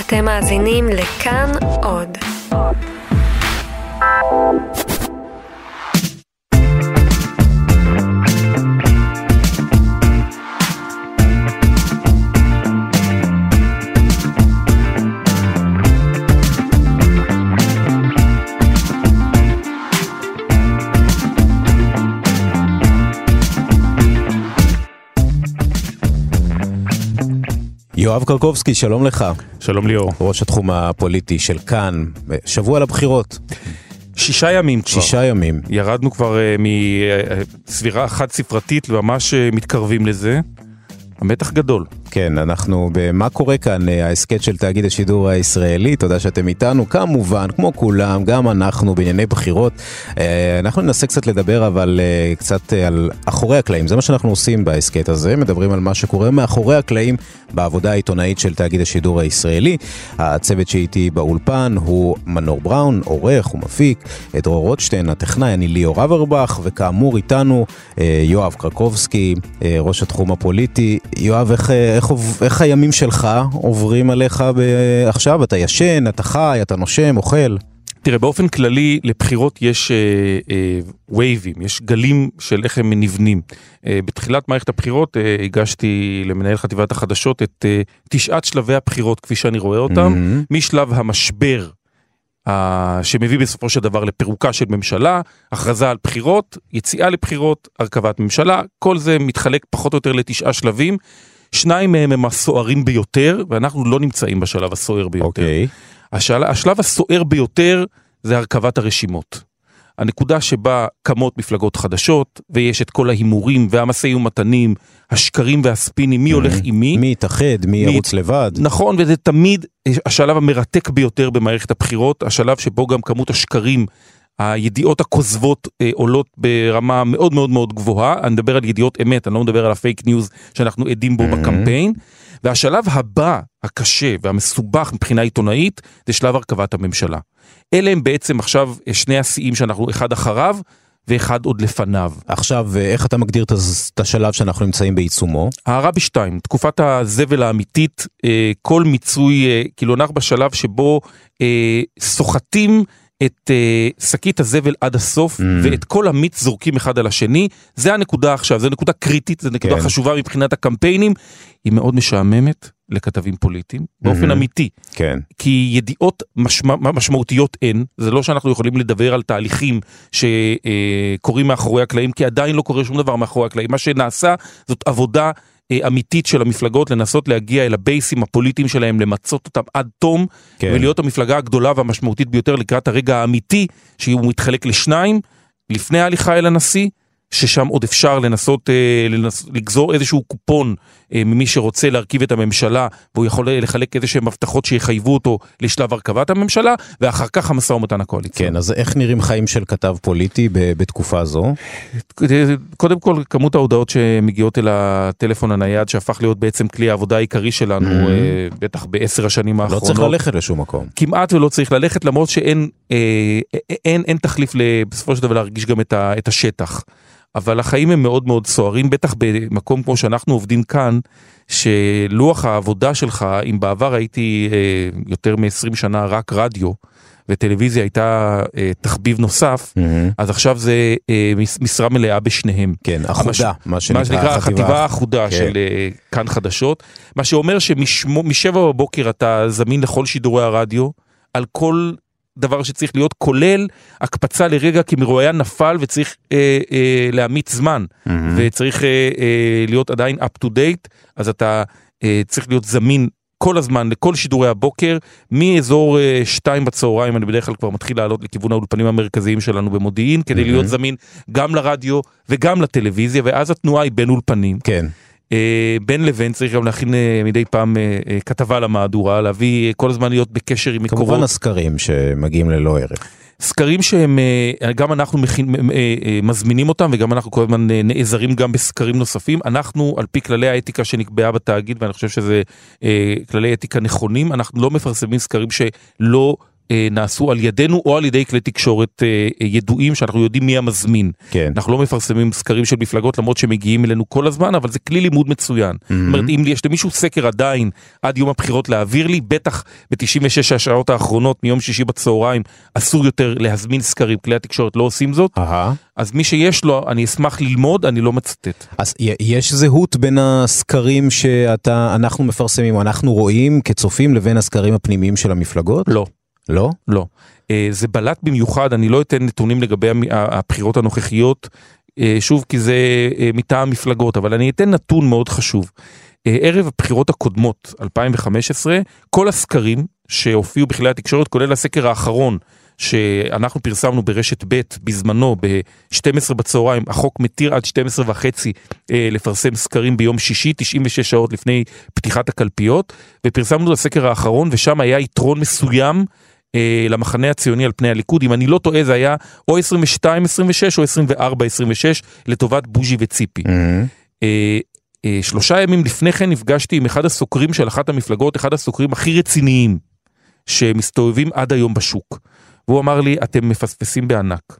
אתם מאזינים לכאן עוד. יואב קרקובסקי, שלום לך. שלום ליאור. ראש התחום הפוליטי של כאן, שבוע לבחירות. שישה ימים כבר. שישה ימים. ירדנו כבר uh, מסבירה חד ספרתית וממש uh, מתקרבים לזה. המתח גדול. כן, אנחנו במה קורה כאן, אה, ההסכת של תאגיד השידור הישראלי, תודה שאתם איתנו, כמובן, כמו כולם, גם אנחנו בענייני בחירות. אה, אנחנו ננסה קצת לדבר אבל אה, קצת על אחורי הקלעים, זה מה שאנחנו עושים בהסכת הזה, מדברים על מה שקורה מאחורי הקלעים בעבודה העיתונאית של תאגיד השידור הישראלי. הצוות שאיתי באולפן הוא מנור בראון, עורך ומפיק, דרור רוטשטיין, הטכנאי, אני ליאור אברבך, וכאמור איתנו יואב קרקובסקי, ראש התחום הפוליטי. יואב, איך... איך, איך הימים שלך עוברים עליך עכשיו? אתה ישן, אתה חי, אתה נושם, אוכל? תראה, באופן כללי לבחירות יש וייבים, uh, uh, יש גלים של איך הם נבנים. Uh, בתחילת מערכת הבחירות uh, הגשתי למנהל חטיבת החדשות את uh, תשעת שלבי הבחירות כפי שאני רואה אותם, mm-hmm. משלב המשבר שמביא בסופו של דבר לפירוקה של ממשלה, הכרזה על בחירות, יציאה לבחירות, הרכבת ממשלה, כל זה מתחלק פחות או יותר לתשעה שלבים. שניים מהם הם הסוערים ביותר, ואנחנו לא נמצאים בשלב הסוער ביותר. אוקיי. Okay. השל... השלב הסוער ביותר זה הרכבת הרשימות. הנקודה שבה קמות מפלגות חדשות, ויש את כל ההימורים והמשאים ומתנים, השקרים והספינים, מי הולך עם מי. מי יתאחד, מי ירוץ לבד. נכון, וזה תמיד השלב המרתק ביותר במערכת הבחירות, השלב שבו גם כמות השקרים הידיעות הכוזבות אה, עולות ברמה מאוד מאוד מאוד גבוהה, אני מדבר על ידיעות אמת, אני לא מדבר על ה fake news שאנחנו עדים בו mm-hmm. בקמפיין. והשלב הבא, הקשה והמסובך מבחינה עיתונאית, זה שלב הרכבת הממשלה. אלה הם בעצם עכשיו שני השיאים שאנחנו אחד אחריו, ואחד עוד לפניו. עכשיו, אה, איך אתה מגדיר את השלב שאנחנו נמצאים בעיצומו? הרבי 2, תקופת הזבל האמיתית, אה, כל מיצוי, אה, כאילו אנחנו בשלב שבו סוחטים את uh, שקית הזבל עד הסוף, mm. ואת כל המיץ זורקים אחד על השני. זה הנקודה עכשיו, זו נקודה קריטית, זו נקודה כן. חשובה מבחינת הקמפיינים. היא מאוד משעממת לכתבים פוליטיים, באופן mm-hmm. אמיתי. כן. כי ידיעות משמע, משמעותיות אין, זה לא שאנחנו יכולים לדבר על תהליכים שקורים uh, מאחורי הקלעים, כי עדיין לא קורה שום דבר מאחורי הקלעים. מה שנעשה זאת עבודה אה, אמיתית של המפלגות לנסות להגיע אל הבייסים הפוליטיים שלהם, למצות אותם עד תום, כן. ולהיות המפלגה הגדולה והמשמעותית ביותר לקראת הרגע האמיתי, שהוא מתחלק לשניים, לפני ההליכה אל הנשיא, ששם עוד אפשר לנסות אה, לנס, לגזור איזשהו קופון אה, ממי שרוצה להרכיב את הממשלה, והוא יכול לחלק איזה שהם הבטחות שיחייבו אותו לשלב הרכבת הממשלה, ואחר כך המשא ומתן הקואליציה. כן, אז איך נראים חיים של כתב פוליטי בתקופה זו? קודם כל, כמות ההודעות שמגיעות אל הטלפון הנייד, שהפך להיות בעצם כלי העבודה העיקרי שלנו, mm-hmm. אה, בטח בעשר השנים האחרונות. לא צריך ללכת לשום מקום. כמעט ולא צריך ללכת, למרות שאין אה, אין, אין תחליף בסופו של דבר להרגיש גם את, ה, את השטח. אבל החיים הם מאוד מאוד סוערים, בטח במקום כמו שאנחנו עובדים כאן, שלוח העבודה שלך, אם בעבר הייתי אה, יותר מ-20 שנה רק רדיו, וטלוויזיה הייתה אה, תחביב נוסף, mm-hmm. אז עכשיו זה אה, משרה מלאה בשניהם. כן, אחודה, מה שנקרא, מה שנקרא החטיבה האחודה כן. של אה, כאן חדשות, מה שאומר שמשבע בבוקר אתה זמין לכל שידורי הרדיו, על כל דבר שצריך להיות, כולל הקפצה לרגע כי מרואיין נפל וצריך אה, אה, להעמיד זמן, mm-hmm. וצריך אה, אה, להיות עדיין up to date, אז אתה אה, צריך להיות זמין כל הזמן לכל שידורי הבוקר, מאזור אה, שתיים בצהריים, אני בדרך כלל כבר מתחיל לעלות לכיוון האולפנים המרכזיים שלנו במודיעין, כדי mm-hmm. להיות זמין גם לרדיו וגם לטלוויזיה, ואז התנועה היא בין אולפנים. כן. אה, בין לבין צריך גם להכין אה, מדי פעם אה, כתבה למהדורה, להביא כל הזמן להיות בקשר עם מקורות. כמובן הסקרים שמגיעים ללא ערך. סקרים שהם, גם אנחנו מכין, מזמינים אותם וגם אנחנו כל הזמן נעזרים גם בסקרים נוספים. אנחנו על פי כללי האתיקה שנקבעה בתאגיד ואני חושב שזה כללי אתיקה נכונים, אנחנו לא מפרסמים סקרים שלא נעשו על ידינו או על ידי כלי תקשורת אה, ידועים שאנחנו יודעים מי המזמין. כן. אנחנו לא מפרסמים סקרים של מפלגות למרות שמגיעים אלינו כל הזמן, אבל זה כלי לימוד מצוין. זאת אומרת, אם יש למישהו סקר עדיין עד יום הבחירות להעביר לי, בטח ב-96 השעות האחרונות מיום שישי בצהריים אסור יותר להזמין סקרים, כלי התקשורת לא עושים זאת. אהה. אז מי שיש לו, אני אשמח ללמוד, אני לא מצטט. אז יש זהות בין הסקרים שאתה, אנחנו מפרסמים, אנחנו רואים כצופים, לבין הסקרים הפנימיים של המפלגות? לא. לא? לא. אה, זה בלט במיוחד, אני לא אתן נתונים לגבי הבחירות הנוכחיות, אה, שוב כי זה אה, מטעם מפלגות, אבל אני אתן נתון מאוד חשוב. ערב הבחירות הקודמות, 2015, כל הסקרים שהופיעו בכלי התקשורת, כולל הסקר האחרון שאנחנו פרסמנו ברשת ב' בזמנו ב-12 בצהריים, החוק מתיר עד 12 וחצי אה, לפרסם סקרים ביום שישי, 96 שעות לפני פתיחת הקלפיות, ופרסמנו את הסקר האחרון ושם היה יתרון מסוים אה, למחנה הציוני על פני הליכוד, אם אני לא טועה זה היה או 22-26 או 24-26 לטובת בוז'י וציפי. מהמם. אה, אה, שלושה ימים לפני כן נפגשתי עם אחד הסוקרים של אחת המפלגות, אחד הסוקרים הכי רציניים שמסתובבים עד היום בשוק. והוא אמר לי, אתם מפספסים בענק.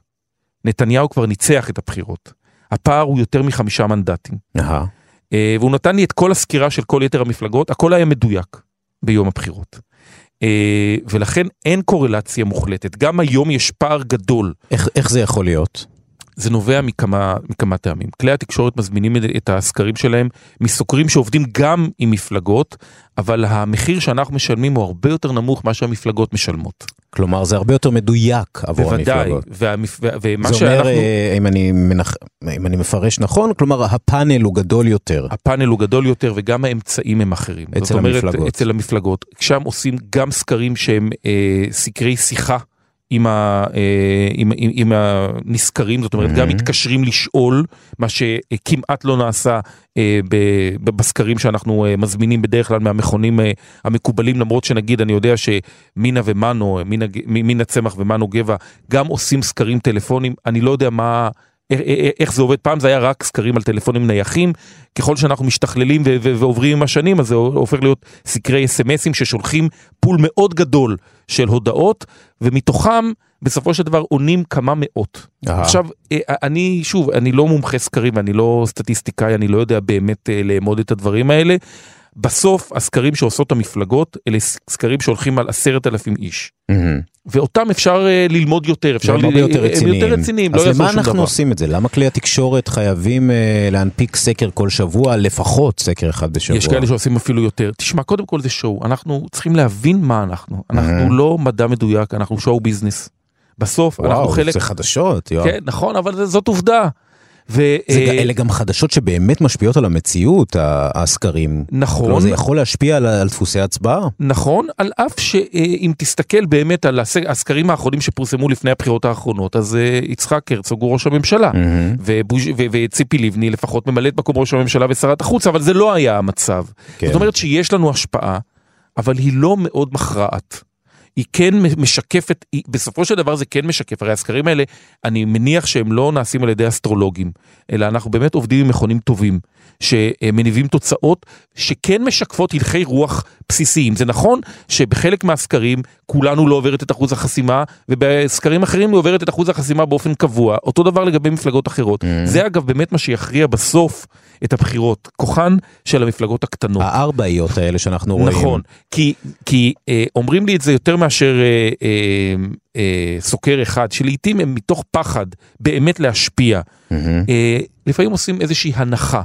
נתניהו כבר ניצח את הבחירות. הפער הוא יותר מחמישה מנדטים. אהה. אה, והוא נתן לי את כל הסקירה של כל יתר המפלגות, הכל היה מדויק ביום הבחירות. אה, ולכן אין קורלציה מוחלטת. גם היום יש פער גדול. איך, איך זה יכול להיות? זה נובע מכמה, מכמה טעמים. כלי התקשורת מזמינים את- את הסקרים שלהם מסוקרים שעובדים גם עם מפלגות, אבל המחיר שאנחנו משלמים הוא הרבה יותר נמוך ממה שהמפלגות משלמות. כלומר, זה הרבה יותר מדויק עבור בוודאי. המפלגות. ו- ומה זה שאנחנו... אומר, אה, אם אני, מנח... אם אני מפרש נכון, כלומר, הפאנל הוא גדול יותר. הפאנל הוא גדול יותר וגם האמצעים הם אחרים. אצל זאת אומרת, המפלגות. אצל המפלגות. שם עושים גם סקרים שהם אה, סקרי שיחה. עם, ה, אה, עם, עם, עם הנסקרים, זאת אומרת, גם Mhm. מתקשרים לשאול, מה שכמעט לא נעשה אה, בסקרים שאנחנו אה, מזמינים בדרך כלל מהמכונים המקובלים, למרות שנגיד, אני יודע שמינה ומנו, מינה, מינה צמח ומנו גבע, גם עושים סקרים טלפונים, אני לא יודע מה... איך- איך איך זה עובד, פעם זה היה רק סקרים על טלפונים נייחים, ככל שאנחנו משתכללים ו- ו- ועוברים עם השנים, אז זה הופך להיות סקרי אס.אם.אסים ששולחים פול מאוד גדול של הודעות, ומתוכם בסופו של דבר עונים כמה מאות. אהה. עכשיו, אה, אני, שוב, אני לא מומחה סקרים, אני לא סטטיסטיקאי, אני לא יודע באמת אה, לאמוד את הדברים האלה. בסוף, הסקרים שעושות המפלגות, אלה סקרים שהולכים על עשרת אלפים איש. מהמם. ואותם אפשר אה, ללמוד יותר, אפשר הם הרבה ל- יותר הם רציניים. יותר רציניים, לא אז יעזור למה שום אנחנו דבר. עושים את זה? למה כלי התקשורת חייבים אה, להנפיק סקר כל שבוע, לפחות סקר אחד בשבוע? יש כאלה שעושים אפילו יותר. תשמע, קודם כל זה שואו, אנחנו צריכים להבין מה אנחנו. אנחנו. לא מדע מדויק, אנחנו שואו ביזנס. בסוף אנחנו וואו, חלק... זה חדשות, יואב. כן, נכון, אבל זאת עובדה. ו... זה, אה, אלה גם חדשות שבאמת משפיעות על המציאות, הסקרים. כלומר, נכון, זה יכול להשפיע על, על דפוסי הצבעה. נכון, על אף שאם תסתכל באמת על הסק- הסקרים האחרונים שפורסמו לפני הבחירות האחרונות, אז אה, יצחק הרצוג הוא ראש הממשלה. מהמם. ובוז'- ו- וציפי לבני לפחות ממלאת מקום ראש הממשלה ושרת החוץ, אבל זה לא היה המצב. כן. זאת אומרת שיש לנו השפעה, אבל היא לא מאוד מכרעת. היא כן משקפת, היא, בסופו של דבר זה כן משקף, הרי הסקרים האלה, אני מניח שהם לא נעשים על ידי אסטרולוגים, אלא אנחנו באמת עובדים עם מכונים טובים, שמניבים תוצאות שכן משקפות הלכי רוח בסיסיים. זה נכון שבחלק מהסקרים כולנו לא עוברת את אחוז החסימה, ובסקרים אחרים היא עוברת את אחוז החסימה באופן קבוע, אותו דבר לגבי מפלגות אחרות. Mm. זה אגב באמת מה שיכריע בסוף את הבחירות, כוחן של המפלגות הקטנות. הארבעיות האלה שאנחנו רואים. נכון, כי, כי אה, אומרים לי את זה יותר מאשר אה, אה, אה, סוקר אחד, שלעיתים הם מתוך פחד באמת להשפיע. מהמם. אה, לפעמים עושים איזושהי הנחה.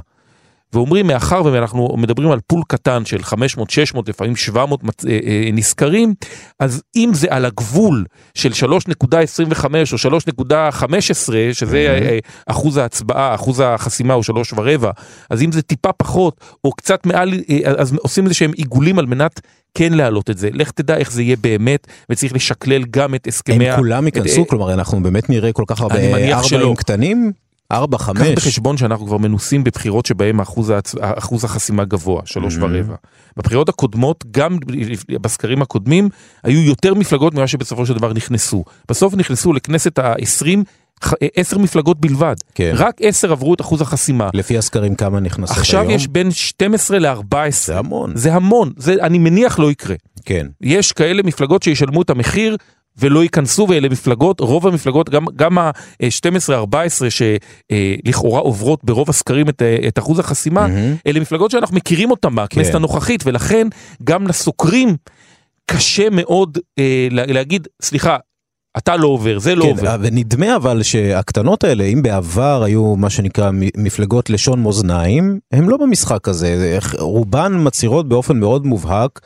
ואומרים מאחר ואנחנו מדברים על פול קטן של 500, 600, לפעמים 700 מצ- אה, אה, נזכרים, אז אם זה על הגבול של 3.25 או 3.15, שזה Mhm. אה, אחוז ההצבעה, אחוז החסימה הוא שלוש ורבע, אז אם זה טיפה פחות או קצת מעל, אז עושים איזה שהם עיגולים על מנת כן להעלות את זה. לך תדע איך זה יהיה באמת, וצריך לשקלל גם את הסכמי הם ה... כולם ייכנסו? כלומר, אנחנו באמת נראה כל כך הרבה. ארבעים קטנים? ארבע, קח חמש. בחשבון שאנחנו כבר מנוסים בבחירות שבהם אחוז. אחוז החסימה גבוה, שלוש Mhm. ורבע. בבחירות הקודמות, גם בסקרים הקודמים, היו יותר מפלגות ממה שבסופו של דבר נכנסו. בסוף נכנסו לכנסת ה-20 עשר מפלגות בלבד. כן. רק עשר עברו את אחוז החסימה. לפי הסקרים כמה נכנסות עכשיו היום? יש בין 12 ל-14. זה המון. זה המון, זה אני מניח לא יקרה. כן. יש כאלה מפלגות שישלמו את המחיר ולא ייכנסו, ואלה מפלגות, רוב המפלגות, גם, גם ה-12-14 שלכאורה עוברות ברוב הסקרים את, את אחוז החסימה, מהמם. אלה מפלגות שאנחנו מכירים אותן מהכנסת כן. הנוכחית, ולכן גם לסוקרים קשה מאוד אה, לה- להגיד, סליחה, אתה לא עובר, זה לא כן, עובר. ונדמה אבל שהקטנות האלה, אם בעבר היו מה שנקרא מפלגות לשון מאזניים, הם לא במשחק הזה. זה- רובן מצהירות באופן מאוד מובהק.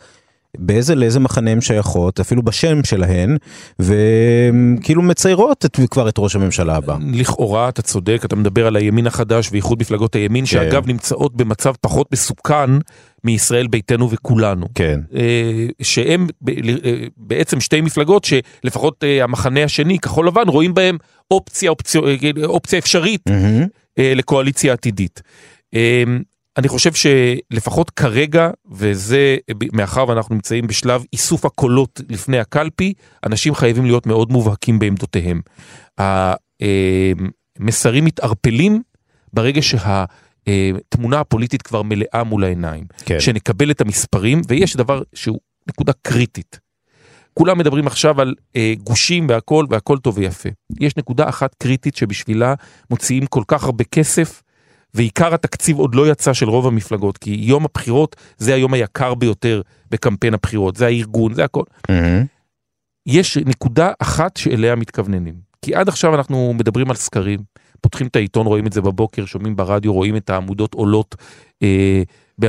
באיזה, לאיזה מחנה הן שייכות, אפילו בשם שלהן, וכאילו מציירות את, כבר את ראש הממשלה הבא. לכאורה אתה צודק, אתה מדבר על הימין החדש ואיחוד מפלגות הימין, שאגב נמצאות במצב פחות מסוכן מישראל ביתנו וכולנו. כן. אה, שהם אה, בעצם שתי מפלגות שלפחות אה, המחנה השני, כחול לבן, רואים בהם אופציה, אופציה, אופציה אפשרית. אה, לקואליציה עתידית. אה, אני חושב שלפחות כרגע, וזה מאחר ואנחנו נמצאים בשלב איסוף הקולות לפני הקלפי, אנשים חייבים להיות מאוד מובהקים בעמדותיהם. המסרים מתערפלים ברגע שהתמונה הפוליטית כבר מלאה מול העיניים. כן. שנקבל את המספרים, ויש דבר שהוא נקודה קריטית. כולם מדברים עכשיו על אה, גושים והכל, והכל טוב ויפה. יש נקודה אחת קריטית שבשבילה מוציאים כל כך הרבה כסף, ועיקר התקציב עוד לא יצא של רוב המפלגות, כי יום הבחירות זה היום היקר ביותר בקמפיין הבחירות, זה הארגון, זה הכל. מהמם. יש נקודה אחת שאליה מתכווננים. כי עד עכשיו אנחנו מדברים על סקרים, פותחים את העיתון, רואים את זה בבוקר, שומעים ברדיו, רואים את העמודות עולות אה,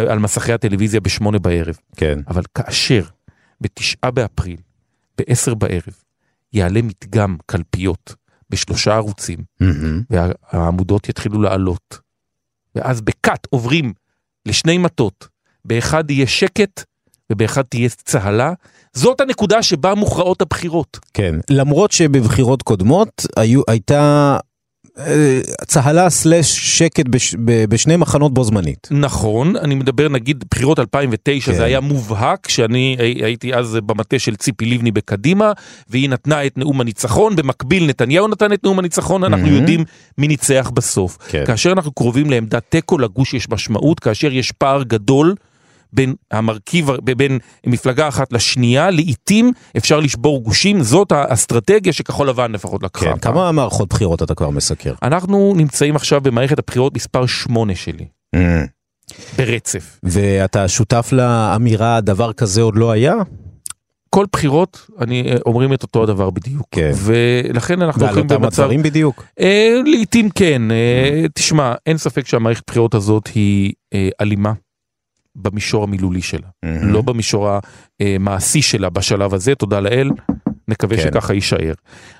על מסכי הטלוויזיה בשמונה בערב. כן. אבל כאשר בתשעה באפריל, בעשר בערב, יעלה מדגם קלפיות בשלושה ערוצים, מהמם. והעמודות יתחילו לעלות, ואז בקאט עוברים לשני מטות, באחד יהיה שקט ובאחד תהיה צהלה, זאת הנקודה שבה מוכרעות הבחירות. כן. למרות שבבחירות קודמות היו, הייתה צהלה סלש שקט בש, ב, בשני מחנות בו זמנית. נכון, אני מדבר נגיד בחירות 2009 כן. זה היה מובהק שאני הי- הייתי אז במטה של ציפי לבני בקדימה והיא נתנה את נאום הניצחון במקביל נתניהו נתן את נאום הניצחון אנחנו מהמם. יודעים מי ניצח בסוף. כן. כאשר אנחנו קרובים לעמדת תיקו לגוש יש משמעות כאשר יש פער גדול בין המרכיב בין מפלגה אחת לשנייה לעיתים אפשר לשבור גושים זאת האסטרטגיה שכחול לבן לפחות לקחה. כן. כמה מערכות בחירות אתה כבר מסקר? אנחנו נמצאים עכשיו במערכת הבחירות מספר 8 שלי מהמם. ברצף. ואתה שותף לאמירה דבר כזה עוד לא היה? כל בחירות אני אה, אומרים את אותו הדבר בדיוק כן. ולכן אנחנו ועל הולכים אותם במצב הדברים בדיוק? אה, לעתים כן אה, תשמע אין ספק שהמערכת בחירות הזאת היא אה, אלימה במישור המילולי שלה מהמם. לא במישור המעשי שלה בשלב הזה תודה לאל נקווה כן. שככה יישאר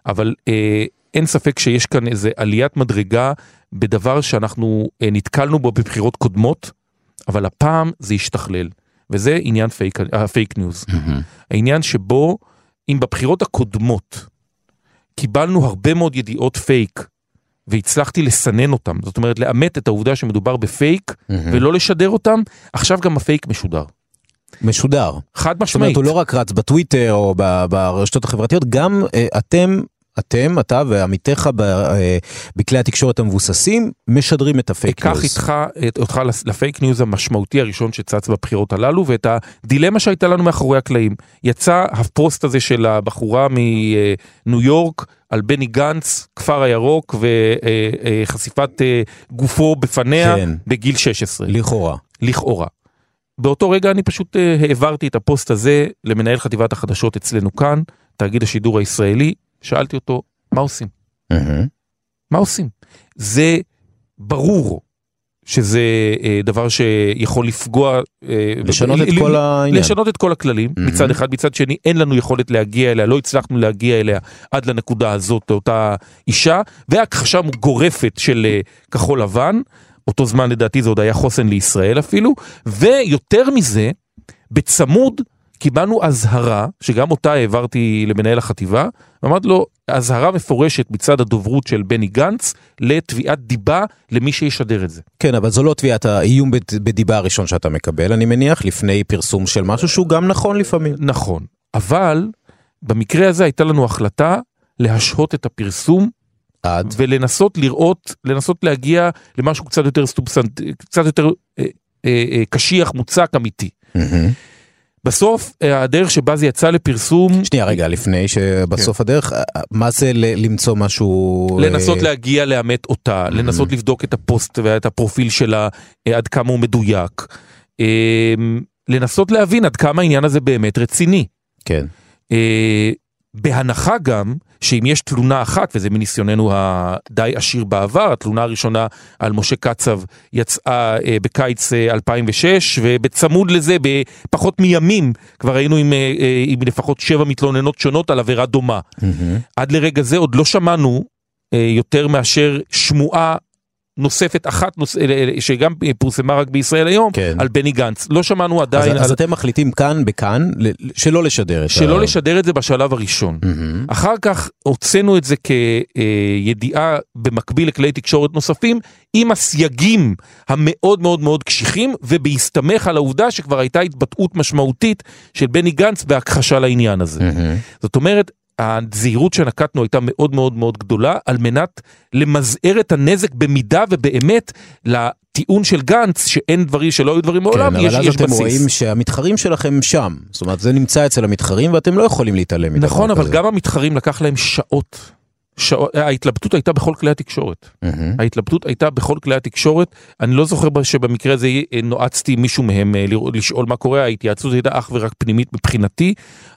אבל אה, אין ספק שיש כאן איזה עליית מדרגה בדבר שאנחנו אה, נתקלנו בו בבחירות קודמות אבל הפעם זה השתכלל וזה עניין fake, ה fake news. העניין שבו אם בבחירות הקודמות קיבלנו הרבה מאוד ידיעות פייק והצלחתי לסנן אותם, זאת אומרת לאמת את העובדה שמדובר בפייק מהמם. ולא לשדר אותם, עכשיו גם הפייק משודר. משודר. חד זאת אומרת, משמעית. הוא לא רק רץ בטוויטר או ברשתות החברתיות, גם אה, אתם, אתם, אתה ועמיתיך אה, בכלי התקשורת המבוססים, משדרים את ה fake news. אקח איתך את- אותך ל fake news המשמעותי הראשון שצץ בבחירות הללו ואת הדילמה שהייתה לנו מאחורי הקלעים. יצא הפוסט הזה של הבחורה מניו יורק על בני גנץ, כפר הירוק וחשיפת אה, גופו בפניה כן. בגיל 16. לכאורה. לכאורה. באותו רגע אני פשוט אה, העברתי את הפוסט הזה למנהל חטיבת החדשות אצלנו כאן, תאגיד השידור הישראלי, שאלתי אותו, מה עושים? מה עושים? זה ברור שזה אה, דבר שיכול לפגוע... אה, לשנות ב- את ל- כל ל- העניין. לשנות את כל הכללים. מצד אחד, מצד שני אין לנו יכולת להגיע אליה, לא הצלחנו להגיע אליה עד לנקודה הזאת, לאותה אישה, והכחשה גורפת של אה, כחול לבן, אותו זמן לדעתי זה עוד היה חוסן לישראל אפילו, ויותר מזה, בצמוד קיבלנו אזהרה, שגם אותה העברתי למנהל החטיבה, ואמרתי לו, אזהרה מפורשת מצד הדוברות של בני גנץ לתביעת דיבה למי שישדר את זה. כן, אבל זו לא תביעת האיום בד- בדיבה הראשון שאתה מקבל, אני מניח, לפני פרסום של משהו שהוא גם נכון לפעמים. נכון, אבל במקרה הזה הייתה לנו החלטה להשהות את הפרסום עד. ולנסות לראות, לנסות להגיע למשהו קצת יותר סטובסנט, קצת יותר אה, אה, אה, קשיח, מוצק, אמיתי. מהמם. בסוף אה, הדרך שבה זה יצא לפרסום, שנייה רגע, לפני שבסוף הדרך, אה, מה זה למצוא משהו... לנסות אה, להגיע לאמת אותה, לנסות לבדוק את הפוסט ואת הפרופיל שלה, אה, עד כמה הוא מדויק, אה, לנסות להבין עד כמה העניין הזה באמת רציני. כן. אה, בהנחה גם שאם יש תלונה אחת, וזה מניסיוננו הדי עשיר בעבר, התלונה הראשונה על משה קצב יצאה אה, בקיץ אה, 2006, ובצמוד לזה, בפחות מימים, כבר היינו עם, אה, אה, עם לפחות שבע מתלוננות שונות על עבירה דומה. מהמם. עד לרגע זה עוד לא שמענו אה, יותר מאשר שמועה נוספת אחת, נוס, אה, אה, שגם אה, פורסמה רק בישראל היום, כן. על בני גנץ. לא שמענו אז, עדיין אז על... אתם מחליטים כאן, בכאן, שלא לשדר את ה... שלא לשדר את זה בשלב הראשון. מהמם. אחר כך הוצאנו את זה כידיעה במקביל לכלי תקשורת נוספים, עם הסייגים המאוד מאוד מאוד קשיחים, ובהסתמך על העובדה שכבר הייתה התבטאות משמעותית של בני גנץ בהכחשה לעניין הזה. מהמם. זאת אומרת, הזהירות שנקטנו הייתה מאוד מאוד מאוד גדולה, על מנת למזער את הנזק במידה ובאמת לטיעון של גנץ, שאין דברים, שלא היו דברים מעולם, כן, יש, אבל אז יש אתם בסיס. רואים שהמתחרים שלכם שם. זאת אומרת, זה נמצא אצל המתחרים ואתם לא יכולים להתעלם מדבר נכון, אבל כזה. גם המתחרים לקח להם שעות. ההתלבטות הייתה בכל כלי התקשורת. ההתלבטות הייתה בכל כלי התקשורת. אני לא זוכר שבמקרה הזה אה, נועצתי מישהו מהם אה, לשאול מה קורה, ההתייעצות הייתה אך ורק פנימית מבחינתי,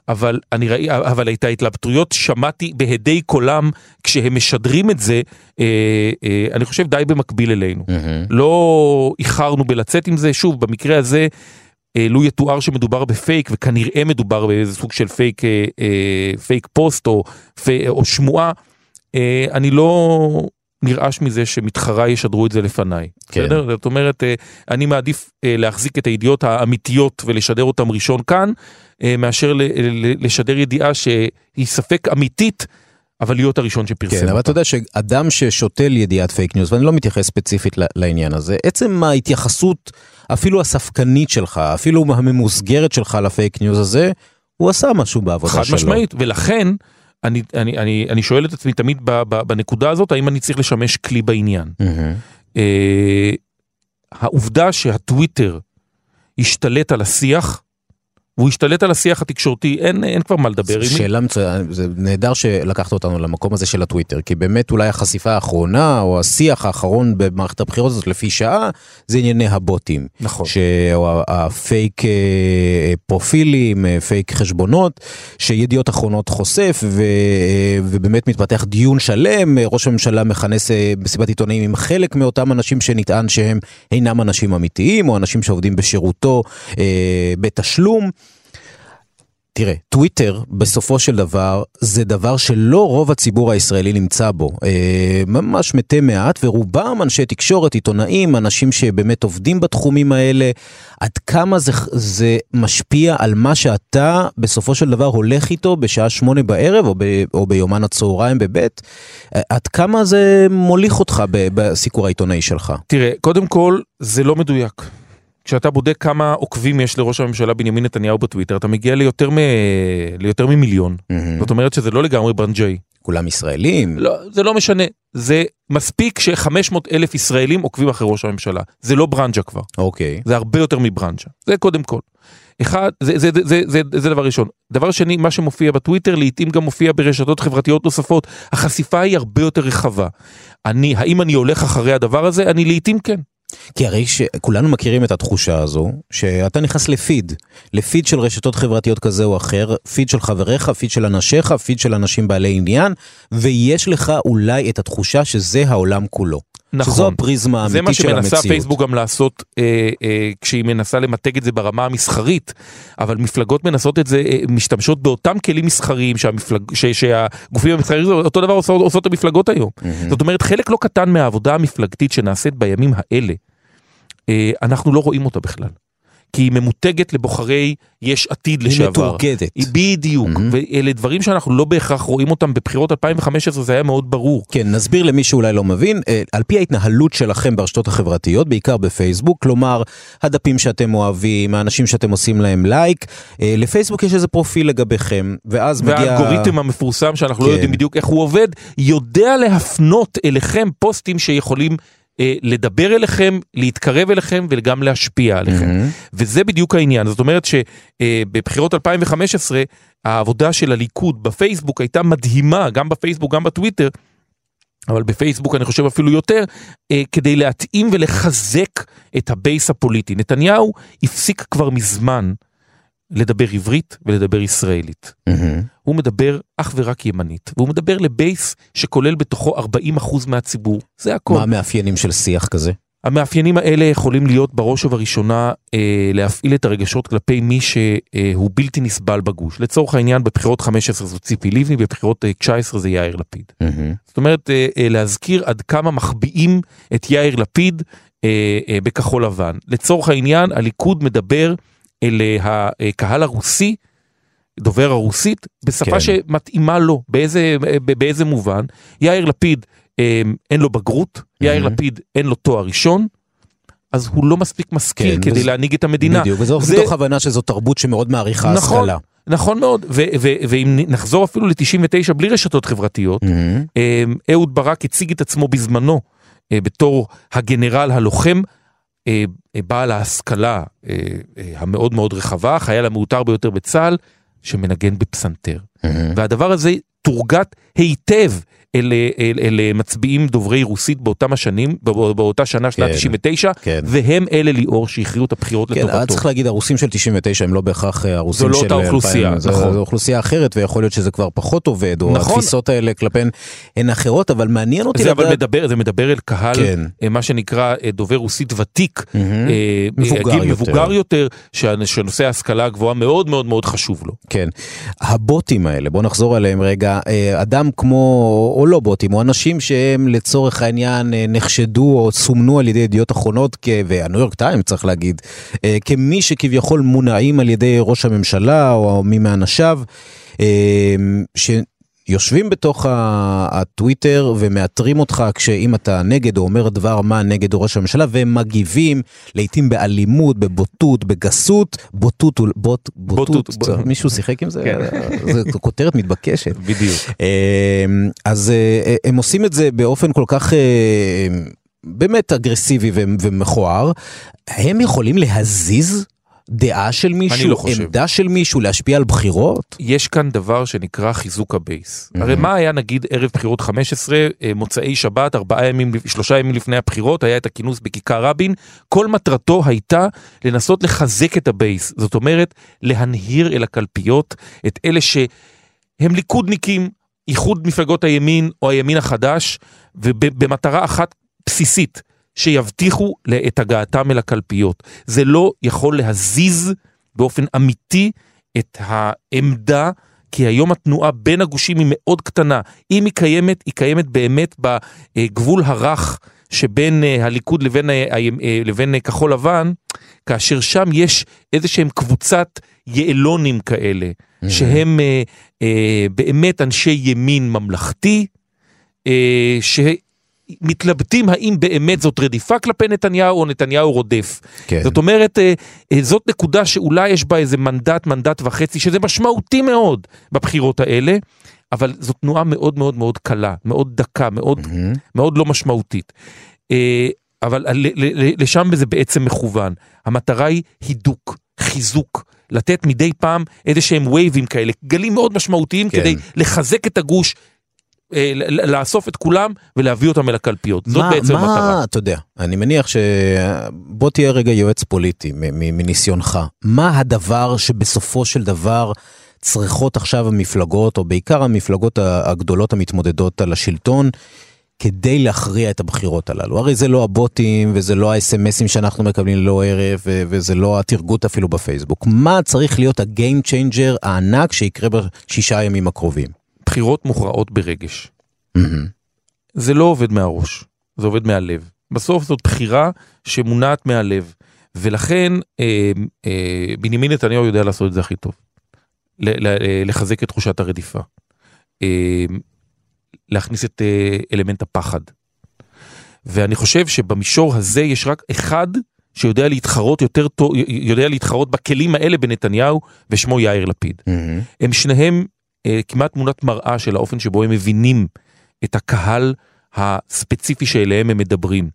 אבל אני ראי, אבל את ההתלבטויות שמעתי בהדי קולם כשהם משדרים את זה, אה, אה, אני חושב די במקביל אלינו. לא איחרנו בלצאת עם זה, שוב, במקרה הזה, אה, לו יתואר שמדובר בפייק, וכנראה מדובר באיזה סוג של פייק, אה, אה, פייק פוסט או, פי, או שמועה, אה, אני לא נרעש מזה שמתחריי ישדרו את זה לפניי. כן. בסדר? זאת אומרת, אה, אני מעדיף אה, להחזיק את הידיעות האמיתיות ולשדר אותן ראשון כאן, אה, מאשר לשדר ידיעה שהיא ספק אמיתית, אבל להיות הראשון שפרסם כן, אבל אותה. אתה יודע שאדם ששותל ידיעת פייק ניוז, ואני לא מתייחס ספציפית לעניין הזה, עצם ההתייחסות, אפילו הספקנית שלך, אפילו הממוסגרת שלך לפייק ניוז הזה, הוא עשה משהו בעבודה חד שלו. משמעית, ולכן אני, אני, אני, אני שואל את עצמי תמיד ב, ב, בנקודה הזאת, האם אני צריך לשמש כלי בעניין. אה, העובדה שהטוויטר השתלט על השיח, והוא השתלט על השיח התקשורתי, אין, אין כבר מה לדבר. אם- שאלה מצוינת, זה נהדר שלקחת אותנו למקום הזה של הטוויטר, כי באמת אולי החשיפה האחרונה, או השיח האחרון במערכת הבחירות הזאת לפי שעה, זה ענייני הבוטים. נכון. ש... או הפייק אה, פרופילים, אה, פייק חשבונות, שידיעות אחרונות חושף, ו... אה, ובאמת מתפתח דיון שלם, אה, ראש הממשלה מכנס אה, מסיבת עיתונאים עם חלק מאותם אנשים שנטען שהם אינם אנשים אמיתיים, או אנשים שעובדים בשירותו אה, בתשלום. תראה, טוויטר בסופו של דבר זה דבר שלא רוב הציבור הישראלי נמצא בו. אה, ממש מתי מעט, ורובם אנשי תקשורת, עיתונאים, אנשים שבאמת עובדים בתחומים האלה. עד כמה זה, זה משפיע על מה שאתה בסופו של דבר הולך איתו בשעה שמונה בערב או, ב, או ביומן הצהריים בבית? אה, עד כמה זה מוליך אותך בסיקור העיתונאי שלך? תראה, קודם כל, זה לא מדויק. כשאתה בודק כמה עוקבים יש לראש הממשלה בנימין נתניהו בטוויטר, אתה מגיע ליותר, מ... ליותר ממיליון. זאת אומרת שזה לא לגמרי ברנג'אי. כולם ישראלים? לא, זה לא משנה. זה מספיק ש-500 אלף ישראלים עוקבים אחרי ראש הממשלה. זה לא ברנג'ה כבר. אוקיי. זה הרבה יותר מברנז'ה. זה קודם כל. אחד, זה, זה, זה, זה, זה, זה דבר ראשון. דבר שני, מה שמופיע בטוויטר לעתים גם מופיע ברשתות חברתיות נוספות. החשיפה היא הרבה יותר רחבה. אני, האם אני הולך אחרי הדבר הזה? אני לעתים כן. כי הרי שכולנו מכירים את התחושה הזו, שאתה נכנס לפיד, לפיד של רשתות חברתיות כזה או אחר, פיד של חבריך, פיד של אנשיך, פיד של אנשים בעלי עניין, ויש לך אולי את התחושה שזה העולם כולו. נכון. שזו הפריזמה זה מה האמיתית של שמנסה המציאות. פייסבוק גם לעשות אה, אה, כשהיא מנסה למתג את זה ברמה המסחרית, אבל מפלגות מנסות את זה, אה, משתמשות באותם כלים מסחריים שהמפלג, ש, שהגופים המסחריים, אותו דבר עושות, עושות המפלגות היום. מהמם. זאת אומרת, חלק לא קטן מהעבודה המפלגתית שנעשית בימים האלה, אה, אנחנו לא רואים אותה בכלל. כי היא ממותגת לבוחרי יש עתיד היא לשעבר. מתורגדת. היא בדיוק, מהמם. ואלה דברים שאנחנו לא בהכרח רואים אותם בבחירות 2015, זה היה מאוד ברור. כן, נסביר למי שאולי לא מבין, אה, על פי ההתנהלות שלכם ברשתות החברתיות, בעיקר בפייסבוק, כלומר, הדפים שאתם אוהבים, האנשים שאתם עושים להם לייק, אה, לפייסבוק יש איזה פרופיל לגביכם, ואז מגיע... והאלגוריתם המפורסם שאנחנו לא כן. יודעים בדיוק איך הוא עובד, יודע להפנות אליכם פוסטים שיכולים אה, לדבר אליכם, להתקרב אליכם וגם להשפיע עליכם. אהמ. וזה בדיוק העניין, זאת אומרת שבבחירות 2015 העבודה של הליכוד בפייסבוק הייתה מדהימה, גם בפייסבוק גם בטוויטר, אבל בפייסבוק אני חושב אפילו יותר, אה, כדי להתאים ולחזק את הבייס הפוליטי. נתניהו הפסיק כבר מזמן לדבר עברית ולדבר ישראלית. אהמ. הוא מדבר אך ורק ימנית, והוא מדבר לבייס שכולל בתוכו 40% מהציבור, זה הכל. מה המאפיינים של שיח כזה? המאפיינים האלה יכולים להיות בראש ובראשונה אה, להפעיל את הרגשות כלפי מי שהוא בלתי נסבל בגוש. לצורך העניין בבחירות 15 זו ציפי לבני, בבחירות אה, 19 זה יאיר לפיד. מהמם. זאת אומרת אה, אה, להזכיר עד כמה מחביאים את יאיר לפיד אה, אה, בכחול לבן. לצורך העניין הליכוד מדבר אל אה, הקהל הרוסי, דובר הרוסית, בשפה כן. שמתאימה לו, באיזה, באיזה מובן. יאיר לפיד אה, אין לו בגרות, יאיר מהמם. לפיד אין לו תואר ראשון, אז הוא לא מספיק משכיל כן, כדי וזה- להנהיג את המדינה. בדיוק, וזו זה- מתוך הבנה שזו תרבות שמאוד מעריכה נכון, השכלה. נכון מאוד, ו- ו- ואם נחזור אפילו ל-99 בלי רשתות חברתיות, מהמם. אה, אהוד ברק הציג את עצמו בזמנו אה, בתור הגנרל הלוחם, אה, אה, בעל ההשכלה אה, אה, המאוד מאוד רחבה, החייל המעוטר ביותר בצה"ל, שמנגן בפסנתר. מהמם. והדבר הזה תורגת היטב אל, אל, אל, אל מצביעים דוברי רוסית באותם השנים, בא- באותה שנה, שנת כן, 99, כן. והם אלה ליאור שהכריעו את הבחירות כן, לטובתו. צריך להגיד, הרוסים של 99 הם לא בהכרח אה, הרוסים זו לא של אותה אוכלוסייה, 2000, זו- נכון. זו אוכלוסייה אחרת, ויכול להיות שזה כבר פחות עובד, או נכון. התפיסות האלה כלפיהן הן אחרות, אבל מעניין אותי זה אבל לדעת... מדבר, זה מדבר אל קהל, כן. אה, מה שנקרא אה, דובר רוסית ותיק. אה, מבוגר גיל יותר. מבוגר יותר, שנושא ההשכלה הגבוהה מאוד מאוד מאוד חשוב לו. כן. הבוטים האלה, בוא נחזור עליהם רגע. אדם כמו, או לא בוטים, או אנשים שהם לצורך העניין אה, נחשדו או סומנו על ידי ידיעות אחרונות, והניו יורק טיים צריך להגיד, אה, כמי שכביכול מונעים על ידי ראש הממשלה או מי מאנשיו, אה, שיושבים בתוך הטוויטר ומאתרים אותך כשאם אתה נגד או אומר דבר מה נגד ראש הממשלה והם מגיבים לעתים באלימות, בבוטות, בגסות, בוטות, הוא- בוט, בוטות, בוטות, מישהו שיחק עם זה? כן. זו כותרת מתבקשת. בדיוק. אמ, אז אה, הם עושים את זה באופן כל כך אה, באמת אגרסיבי ומכוער. הם יכולים להזיז דעה של מישהו, לא חושב. עמדה של מישהו, להשפיע על בחירות? יש כאן דבר שנקרא חיזוק הבייס. אהמ. הרי מה היה נגיד ערב בחירות 15, אה, מוצאי שבת, ארבעה ימים, שלושה ימים לפני הבחירות, היה את הכינוס בכיכר רבין, כל מטרתו הייתה לנסות לחזק את הבייס. זאת אומרת, להנהיר אל הקלפיות את אלה שהם ליכודניקים, איחוד מפלגות הימין או הימין החדש, ובמטרה אחת בסיסית, שיבטיחו את הגעתם אל הקלפיות. זה לא יכול להזיז באופן אמיתי את העמדה, כי היום התנועה בין הגושים היא מאוד קטנה. אם היא קיימת, היא קיימת באמת בגבול הרך שבין אה, הליכוד לבין, אה, אה, לבין כחול לבן, כאשר שם יש איזה שהם קבוצת יעלונים כאלה, שהם אה, אה, באמת אנשי ימין ממלכתי, אה, שמתלבטים האם באמת זאת רדיפה כלפי נתניהו או נתניהו רודף. כן. זאת אומרת, אה, אה, זאת נקודה שאולי יש בה איזה מנדט, מנדט וחצי, שזה משמעותי מאוד בבחירות האלה, אבל זו תנועה מאוד מאוד מאוד קלה, מאוד דקה, מאוד, מהמם. מאוד לא משמעותית. אה, אבל לשם זה בעצם מכוון. המטרה היא הידוק, חיזוק, לתת מדי פעם איזה שהם וייבים כאלה, גלים מאוד משמעותיים כן. כדי לחזק את הגוש. אה, לאסוף את כולם ולהביא אותם אל הקלפיות. זאת מה- בעצם מה, המטרה. אתה יודע, אני מניח ש... בוא תהיה רגע יועץ פוליטי מניסיונך. מה הדבר שבסופו של דבר צריכות עכשיו המפלגות, או בעיקר המפלגות הגדולות המתמודדות על השלטון, כדי להכריע את הבחירות הללו? הרי זה לא הבוטים, וזה לא האס.אם.אסים שאנחנו מקבלים ללא ערב, ו- וזה לא הטרגוט אפילו בפייסבוק. מה צריך להיות ה game changer הענק שיקרה בשישה הימים הקרובים? בחירות מוכרעות ברגש. אהמ. זה לא עובד מהראש, זה עובד מהלב. בסוף זאת בחירה שמונעת מהלב, ולכן אה, אה, בנימין נתניהו יודע לעשות את זה הכי טוב. ל- ל- לחזק את תחושת הרדיפה. אה, להכניס את אה, אלמנט הפחד. ואני חושב שבמישור הזה יש רק אחד שיודע להתחרות יותר טוב, יודע להתחרות בכלים האלה בנתניהו, ושמו יאיר לפיד. מהמם. הם שניהם אה, כמעט תמונת מראה של האופן שבו הם מבינים את הקהל הספציפי שאליהם הם מדברים.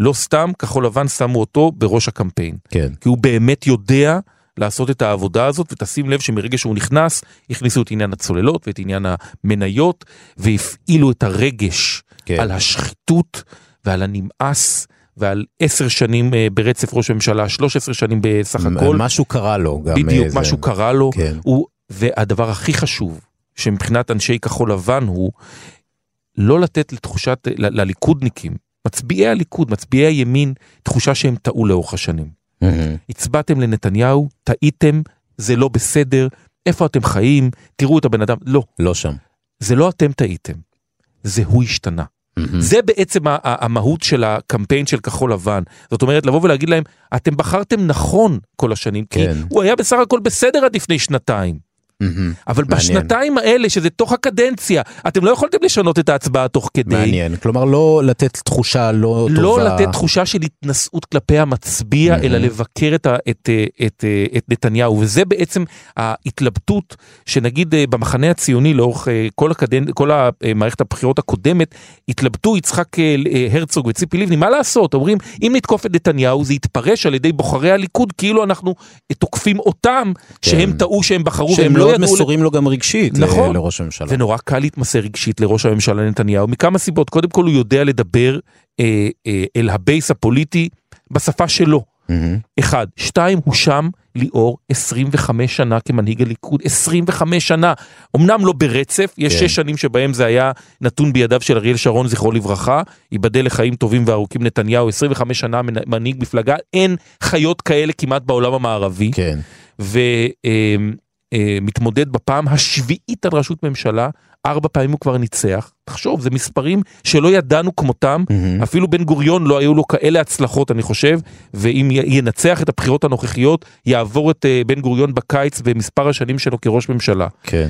לא סתם כחול לבן שמו אותו בראש הקמפיין. כן. כי הוא באמת יודע לעשות את העבודה הזאת, ותשים לב שמרגע שהוא נכנס, הכניסו את עניין הצוללות ואת עניין המניות, והפעילו את הרגש כן. על השחיתות ועל הנמאס. ועל עשר שנים אה, ברצף ראש הממשלה, 13 שנים בסך הכל. משהו קרה לו גם. בדיוק, איזה- משהו קרה לו. כן. הוא, והדבר הכי חשוב, שמבחינת אנשי כחול לבן הוא לא לתת לתחושת, ל- לליכודניקים, מצביעי הליכוד, מצביעי הימין, תחושה שהם טעו לאורך השנים. מהמם. הצבעתם לנתניהו, טעיתם, זה לא בסדר, איפה אתם חיים, תראו את הבן אדם. לא, לא שם. זה לא אתם טעיתם, זה הוא השתנה. מהמם. זה בעצם המהות של הקמפיין של כחול לבן. זאת אומרת, לבוא ולהגיד להם, אתם בחרתם נכון כל השנים, כי כן. הוא היה בסך הכל בסדר עד לפני שנתיים. מהמם. אבל מעניין. בשנתיים האלה, שזה תוך הקדנציה, אתם לא יכולתם לשנות את ההצבעה תוך כדי. מעניין. כלומר, לא לתת תחושה לא לא טובה. לתת תחושה של התנשאות כלפי המצביע, מהמם. אלא לבקר את, את, אה, את, אה, את נתניהו. וזה בעצם ההתלבטות שנגיד אה, במחנה הציוני לאורך כל, הקדנ... כל המערכת הבחירות הקודמת, התלבטו יצחק הרצוג וציפי לבני, מה לעשות? אומרים, אם נתקוף את נתניהו, זה יתפרש על ידי בוחרי הליכוד, כאילו אנחנו תוקפים אותם, שהם טעו שהם בחרו, שהם והם לא מאוד ידעו... מסורים לו גם רגשית, ל- נכון. לראש הממשלה. ונורא קל להתמסר רגשית לראש הממשלה נתניהו מכמה סיבות. קודם כל הוא יודע לדבר אה, אה, אל הבייס הפוליטי בשפה שלו. אהמ. אחד. שתיים, הוא שם ליאור 25 שנה כמנהיג הליכוד. 25 שנה. אמנם לא ברצף, יש כן. שש שנים שבהם זה היה נתון בידיו של אריאל שרון, זכרו לברכה. ייבדל לחיים טובים וארוכים נתניהו, 25 שנה מנ- מנהיג מפלגה. אין חיות כאלה כמעט בעולם המערבי. כן. ומתמודד בפעם השביעית על ראשות ממשלה, ארבע פעמים הוא כבר ניצח. תחשוב, זה מספרים שלא ידענו כמותם, מהמם. אפילו בן גוריון לא היו לו כאלה הצלחות, אני חושב, ואם ינצח את הבחירות הנוכחיות, יעבור את אה, בן גוריון בקיץ במספר השנים שלו כראש ממשלה. כן.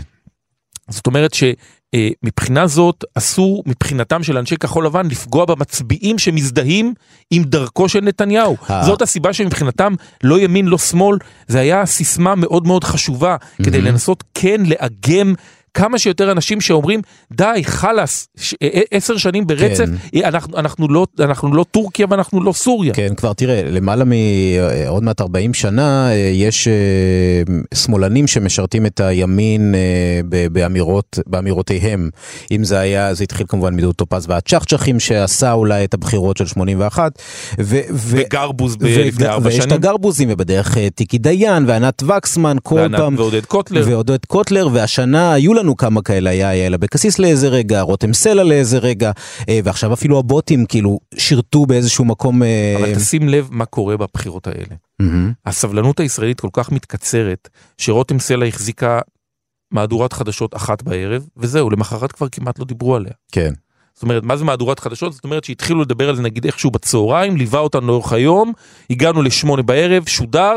זאת אומרת שמבחינה זאת אסור מבחינתם של אנשי כחול לבן לפגוע במצביעים שמזדהים עם דרכו של נתניהו. אה. זאת הסיבה שמבחינתם לא ימין לא שמאל, זה היה סיסמה מאוד מאוד חשובה כדי לנסות כן לאגם. כמה שיותר אנשים שאומרים די חלאס ש- ע- עשר שנים ברצף כן. אנחנו, אנחנו, לא, אנחנו לא טורקיה ואנחנו לא סוריה. כן, כבר תראה, למעלה מעוד מעט 40 שנה, אה, יש אה, שמאלנים שמשרתים את הימין אה, באמירות, באמירותיהם. אם זה היה, זה התחיל כמובן מדודו טופז והצ'חצ'חים שעשה אולי את הבחירות של 81. ו- ו- וגרבוז ו- לפני ארבע ויש את שנים. הגרבוזים, ובדרך אה, טיקי דיין וענת וקסמן, כל וענת- פעם. ועודד קוטלר. ועודד קוטלר, והשנה היו לנו כמה כאלה, היה יעל אבקסיס לאיזה רגע, רותם סלע לאיזה רגע, אה, ועכשיו אפילו הבוטים כאילו שירתו באיזשהו מקום... אה, אבל תשים לב מה קורה בבחירות האלה. מהמם. הסבלנות הישראלית כל כך מתקצרת, שרותם סלע החזיקה מהדורת חדשות אחת בערב, וזהו, למחרת כבר כמעט לא דיברו עליה. כן. זאת אומרת, מה זה מהדורת חדשות? זאת אומרת שהתחילו לדבר על זה נגיד איכשהו בצהריים, ליווה אותנו לאורך היום, הגענו לשמונה בערב, שודר,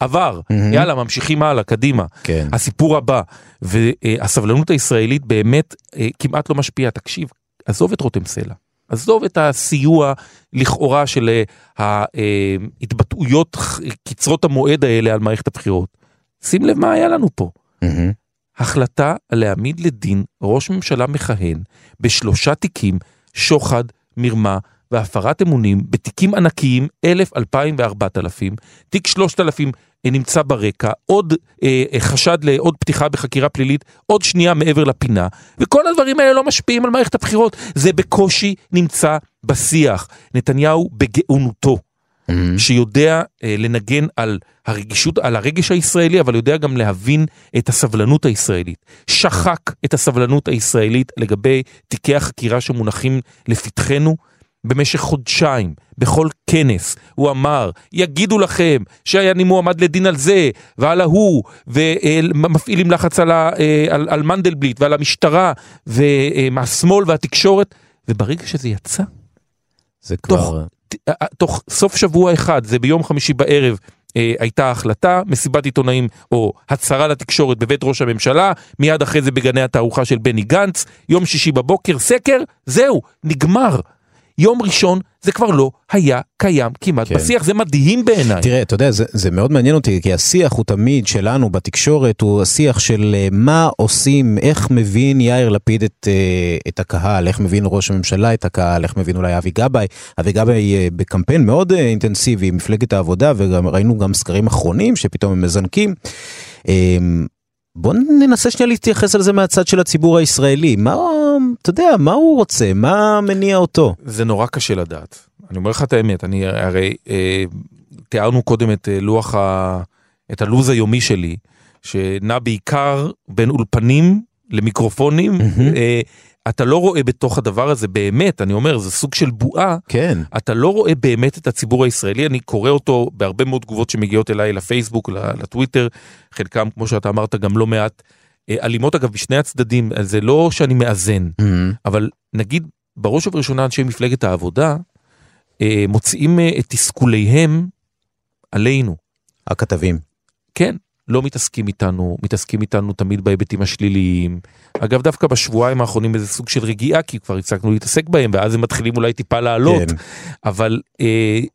עבר. מהמם. יאללה, ממשיכים הלאה, קדימה. כן. הסיפור הבא, והסבלנות הישראלית באמת אה, כמעט לא משפיעה. תקשיב, עזוב את רותם סלע, עזוב את הסיוע לכאורה של אה, ההתבטאויות קצרות המועד האלה על מערכת הבחירות. שים לב מה היה לנו פה. מהמם. החלטה להעמיד לדין ראש ממשלה מכהן בשלושה תיקים, שוחד, מרמה והפרת אמונים, בתיקים ענקיים, אלף, אלפיים וארבעת אלפים. תיק שלושת אלפים אה, נמצא ברקע, עוד אה, אה, חשד לעוד פתיחה בחקירה פלילית, עוד שנייה מעבר לפינה, וכל הדברים האלה לא משפיעים על מערכת הבחירות. זה בקושי נמצא בשיח. נתניהו בגאונותו. מהמם. שיודע אה, לנגן על הרגישות, על הרגש הישראלי, אבל יודע גם להבין את הסבלנות הישראלית. שחק את הסבלנות הישראלית לגבי תיקי החקירה שמונחים לפתחנו במשך חודשיים, בכל כנס. הוא אמר, יגידו לכם שאני מועמד לדין על זה ועל ההוא, ומפעילים לחץ על, ה, אה, על, על מנדלבליט ועל המשטרה ומהשמאל והתקשורת, וברגע שזה יצא, זה תוך, כבר... ת- אה, תוך סוף שבוע אחד, זה ביום חמישי בערב, אה, הייתה החלטה, מסיבת עיתונאים או הצהרה לתקשורת בבית ראש הממשלה, מיד אחרי זה בגני התערוכה של בני גנץ, יום שישי בבוקר, סקר, זהו, נגמר. יום ראשון זה כבר לא היה קיים כמעט כן. בשיח, זה מדהים בעיניי. תראה, אתה יודע, זה, זה מאוד מעניין אותי, כי השיח הוא תמיד שלנו בתקשורת, הוא השיח של אה, מה עושים, איך מבין יאיר לפיד את, אה, את הקהל, איך מבין ראש הממשלה את הקהל, איך מבין אולי אבי גבאי. אבי גבאי אה, בקמפיין מאוד אינטנסיבי, מפלגת העבודה, וגם ראינו גם סקרים אחרונים שפתאום הם מזנקים. אה, בוא ננסה שנייה להתייחס על זה מהצד של הציבור הישראלי. מה, אתה יודע, מה הוא רוצה? מה מניע אותו? זה נורא קשה לדעת. אני אומר לך את האמת, אני הרי אה, תיארנו קודם את אה, לוח ה... את הלו"ז היומי שלי, שנע בעיקר בין אולפנים למיקרופונים. מהמם. אה, אתה לא רואה בתוך הדבר הזה באמת, אני אומר, זה סוג של בועה. כן. אתה לא רואה באמת את הציבור הישראלי, אני קורא אותו בהרבה מאוד תגובות שמגיעות אליי לפייסבוק, לטוויטר, חלקם, כמו שאתה אמרת, גם לא מעט אלימות אגב בשני הצדדים, אז זה לא שאני מאזן, מהמם. אבל נגיד, בראש ובראשונה אנשי מפלגת העבודה אה, מוציאים אה, את תסכוליהם עלינו. הכתבים. כן, לא מתעסקים איתנו, מתעסקים איתנו תמיד בהיבטים השליליים. אגב, דווקא בשבועיים האחרונים איזה סוג של רגיעה, כי כבר הפסקנו להתעסק בהם, ואז הם מתחילים אולי טיפה לעלות. כן. אבל אה,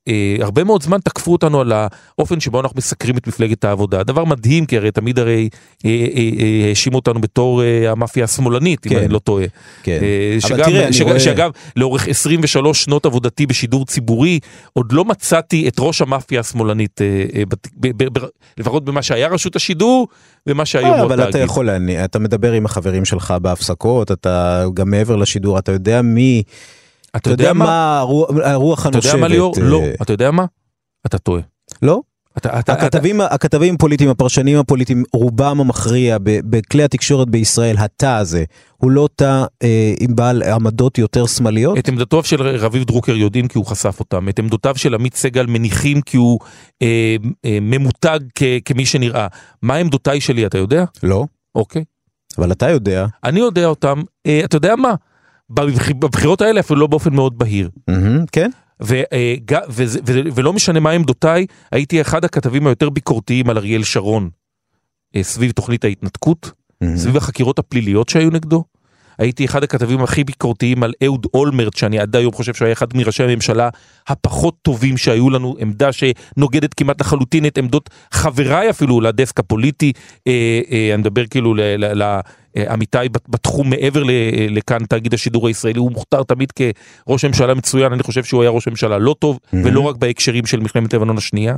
אה, הרבה מאוד זמן תקפו אותנו על האופן שבו אנחנו מסקרים את מפלגת העבודה. דבר מדהים, כי הרי תמיד הרי אה, אה, אה, האשימו אותנו בתור אה, המאפיה השמאלנית, אם כן. אני לא טועה. כן. אה, שגם, תראה, אני שג, רואה- שאגב, לאורך 23 שנות עבודתי בשידור ציבורי, עוד לא מצאתי את ראש המאפיה השמאלנית, אה, אה, בת- ב- ב- ב- לפחות במה שהיה רשות השידור, ומה שהיום אה, הוא אבל אתה. יכול להניע, אתה מדבר עם החברים שלך בהפסקות, אתה גם מעבר לשידור, אתה יודע מי, אתה יודע מה? הרוח- הרוח אתה הנושבת. יודע מה ליאור? אה, לא. אתה יודע מה? אתה טועה. לא? אתה, אתה, הכתבים, הכתבים הפוליטיים, הפרשנים הפוליטיים, רובם המכריע בכלי התקשורת בישראל, התא הזה, הוא לא תא אה, עם בעל עמדות יותר שמאליות? את עמדתו של רביב דרוקר יודעים כי הוא חשף אותם, את עמדותיו של עמית סגל מניחים כי הוא אה, אה, ממותג כ, כמי שנראה. מה עמדותיי שלי אתה יודע? לא. אוקיי. אבל אתה יודע. אני יודע אותם, אה, אתה יודע מה? בבח- בבחירות האלה אפילו לא באופן מאוד בהיר. מהמם, כן? ו, ג, וזה, וזה, ולא משנה מה עמדותיי, הייתי אחד הכתבים היותר ביקורתיים על אריאל שרון אה, סביב תוכנית ההתנתקות. מהמם. סביב החקירות הפליליות שהיו נגדו. הייתי אחד הכתבים הכי ביקורתיים על אהוד אולמרט, שאני עד היום חושב שהוא היה אחד מראשי הממשלה הפחות טובים שהיו לנו, עמדה שנוגדת כמעט לחלוטין את עמדות חבריי אפילו לדסק הפוליטי, אה, אה, אני מדבר כאילו לעמיתיי בתחום מעבר לכאן תאגיד השידור הישראלי, הוא מוכתר תמיד כראש ממשלה מצוין, אני חושב שהוא היה ראש ממשלה לא טוב, ולא רק בהקשרים של מלחמת לבנון השנייה.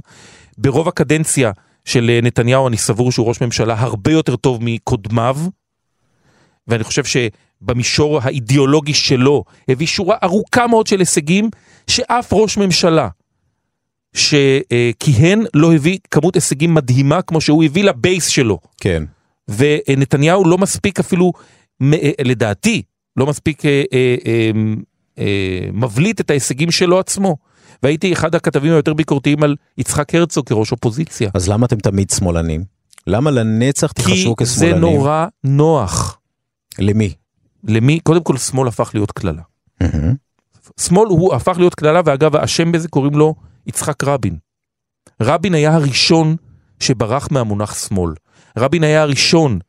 ברוב הקדנציה של אה, נתניהו אני סבור שהוא ראש ממשלה הרבה יותר טוב מקודמיו, ואני חושב שבמישור האידיאולוגי שלו הביא שורה ארוכה מאוד של הישגים שאף ראש ממשלה שכיהן לא הביא כמות הישגים מדהימה כמו שהוא הביא לבייס שלו. כן. ונתניהו לא מספיק אפילו, אה, לדעתי, לא מספיק אה, אה, אה, אה, מבליט את ההישגים שלו עצמו. והייתי אחד הכתבים היותר ביקורתיים על יצחק הרצוג כראש אופוזיציה. אז למה אתם תמיד שמאלנים? למה לנצח כי תיחשבו זה כשמאלנים? נורא נוח. למי? למי? קודם כל שמאל הפך להיות קללה. שמאל הוא הפך להיות קללה, ואגב, האשם בזה קוראים לו יצחק רבין. רבין היה הראשון שברח מהמונח שמאל. רבין היה הראשון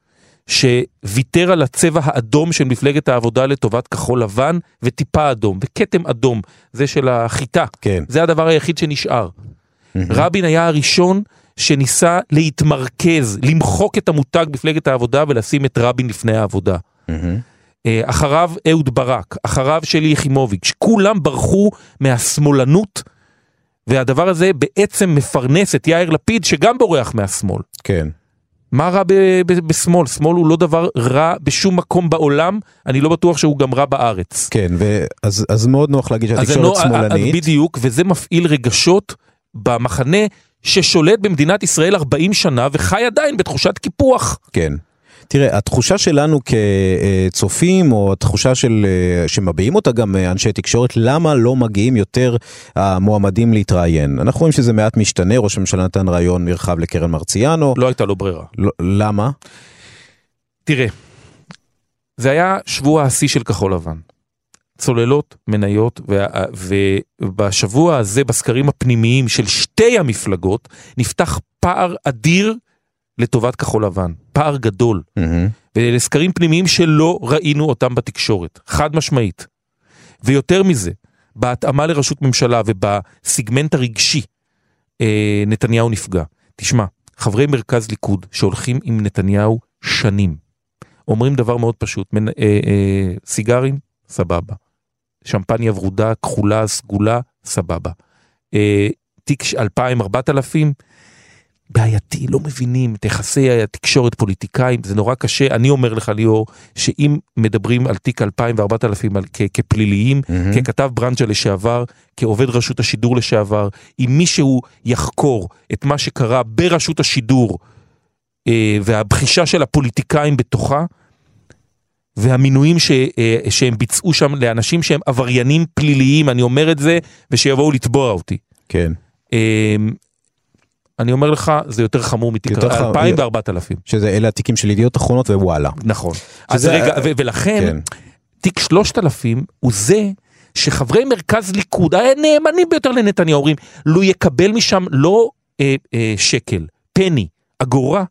שוויתר על הצבע האדום של מפלגת העבודה לטובת כחול לבן וטיפה אדום וכתם אדום, זה של החיטה. כן. זה הדבר היחיד שנשאר. רבין היה הראשון שניסה להתמרכז, למחוק את המותג מפלגת העבודה ולשים את רבין לפני העבודה. אה, אחריו אהוד ברק, אחריו שלי יחימוביץ', כולם ברחו מהשמאלנות, והדבר הזה בעצם מפרנס את יאיר לפיד שגם בורח מהשמאל. כן. מה רע ב- ב- בשמאל? שמאל הוא לא דבר רע בשום מקום בעולם, אני לא בטוח שהוא גם רע בארץ. כן, ואז אז מאוד נוח להגיד שהתקשורת לא- שמאלנית. בדיוק, וזה מפעיל רגשות במחנה ששולט במדינת ישראל 40 שנה וחי עדיין בתחושת קיפוח. כן. תראה, התחושה שלנו כצופים, או התחושה של, אה, שמביעים אותה גם אה, אנשי תקשורת, למה לא מגיעים יותר המועמדים להתראיין? אנחנו רואים שזה מעט משתנה, ראש הממשלה נתן ראיון נרחב לקרן מרציאנו. לא הייתה לו ברירה. לא, למה? תראה, זה היה שבוע השיא של כחול לבן. צוללות, מניות, ובשבוע הזה בסקרים הפנימיים של שתי המפלגות נפתח פער אדיר לטובת כחול לבן, פער גדול. מהמם. ואלה סקרים פנימיים שלא ראינו אותם בתקשורת, חד משמעית. ויותר מזה, בהתאמה לראשות ממשלה ובסיגמנט הרגשי, אה, נתניהו נפגע. תשמע, חברי מרכז ליכוד שהולכים עם נתניהו שנים, אומרים דבר מאוד פשוט, מנ... אה, אה, סיגרים, סבבה. שמפניה ורודה, כחולה, סגולה, סבבה. אה, תיק 2000-4000, בעייתי, לא מבינים את יחסי התקשורת פוליטיקאים, זה נורא קשה. אני אומר לך ליאור, שאם מדברים על תיק 2000 ו-4000 כפליליים, מהמם. ככתב ברנז'ה לשעבר, כעובד רשות השידור לשעבר, אם מישהו יחקור את מה שקרה ברשות השידור אה, והבחישה של הפוליטיקאים בתוכה, והמינויים ש, אה, שהם ביצעו שם לאנשים שהם עבריינים פליליים, אני אומר את זה, ושיבואו לתבוע אותי. כן. אני אומר לך, זה יותר חמור מתיק יותר חמור. 2000 ו-4000. שזה אלה התיקים של ידיעות אחרונות ווואלה. נכון. אז רגע, ולכן, כן. תיק 3000 הוא זה שחברי מרכז ליכוד, הנאמנים ביותר לנתניהו, אומרים, לו יקבל משם לא אה, אה, שקל, פני, אגורה,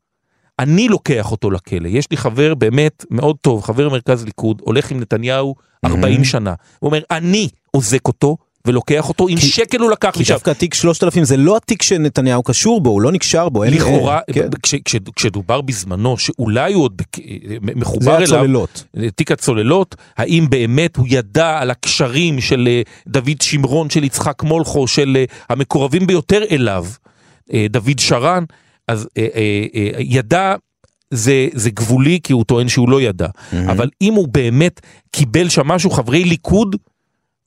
אני לוקח אותו לכלא. יש לי חבר באמת מאוד טוב, חבר מרכז ליכוד, הולך עם נתניהו 40 Mhm. שנה. הוא אומר, אני אוזק אותו ולוקח אותו, עם כי- שקל הוא לקח כי משם. דווקא התיק 3000 זה לא התיק שנתניהו קשור בו, הוא לא נקשר בו. לכאורה, אין- כן. כש- כש- כשדובר בזמנו שאולי הוא עוד בק- מחובר זה אליו, הצוללות. תיק הצוללות, האם באמת הוא ידע על הקשרים של אה, דוד שמרון, של יצחק מולכו, של אה, המקורבים ביותר אליו, אה, דוד שרן, אז אה, אה, אה, ידע, זה, זה גבולי כי הוא טוען שהוא לא ידע, מהמם. אבל אם הוא באמת קיבל שם משהו, חברי ליכוד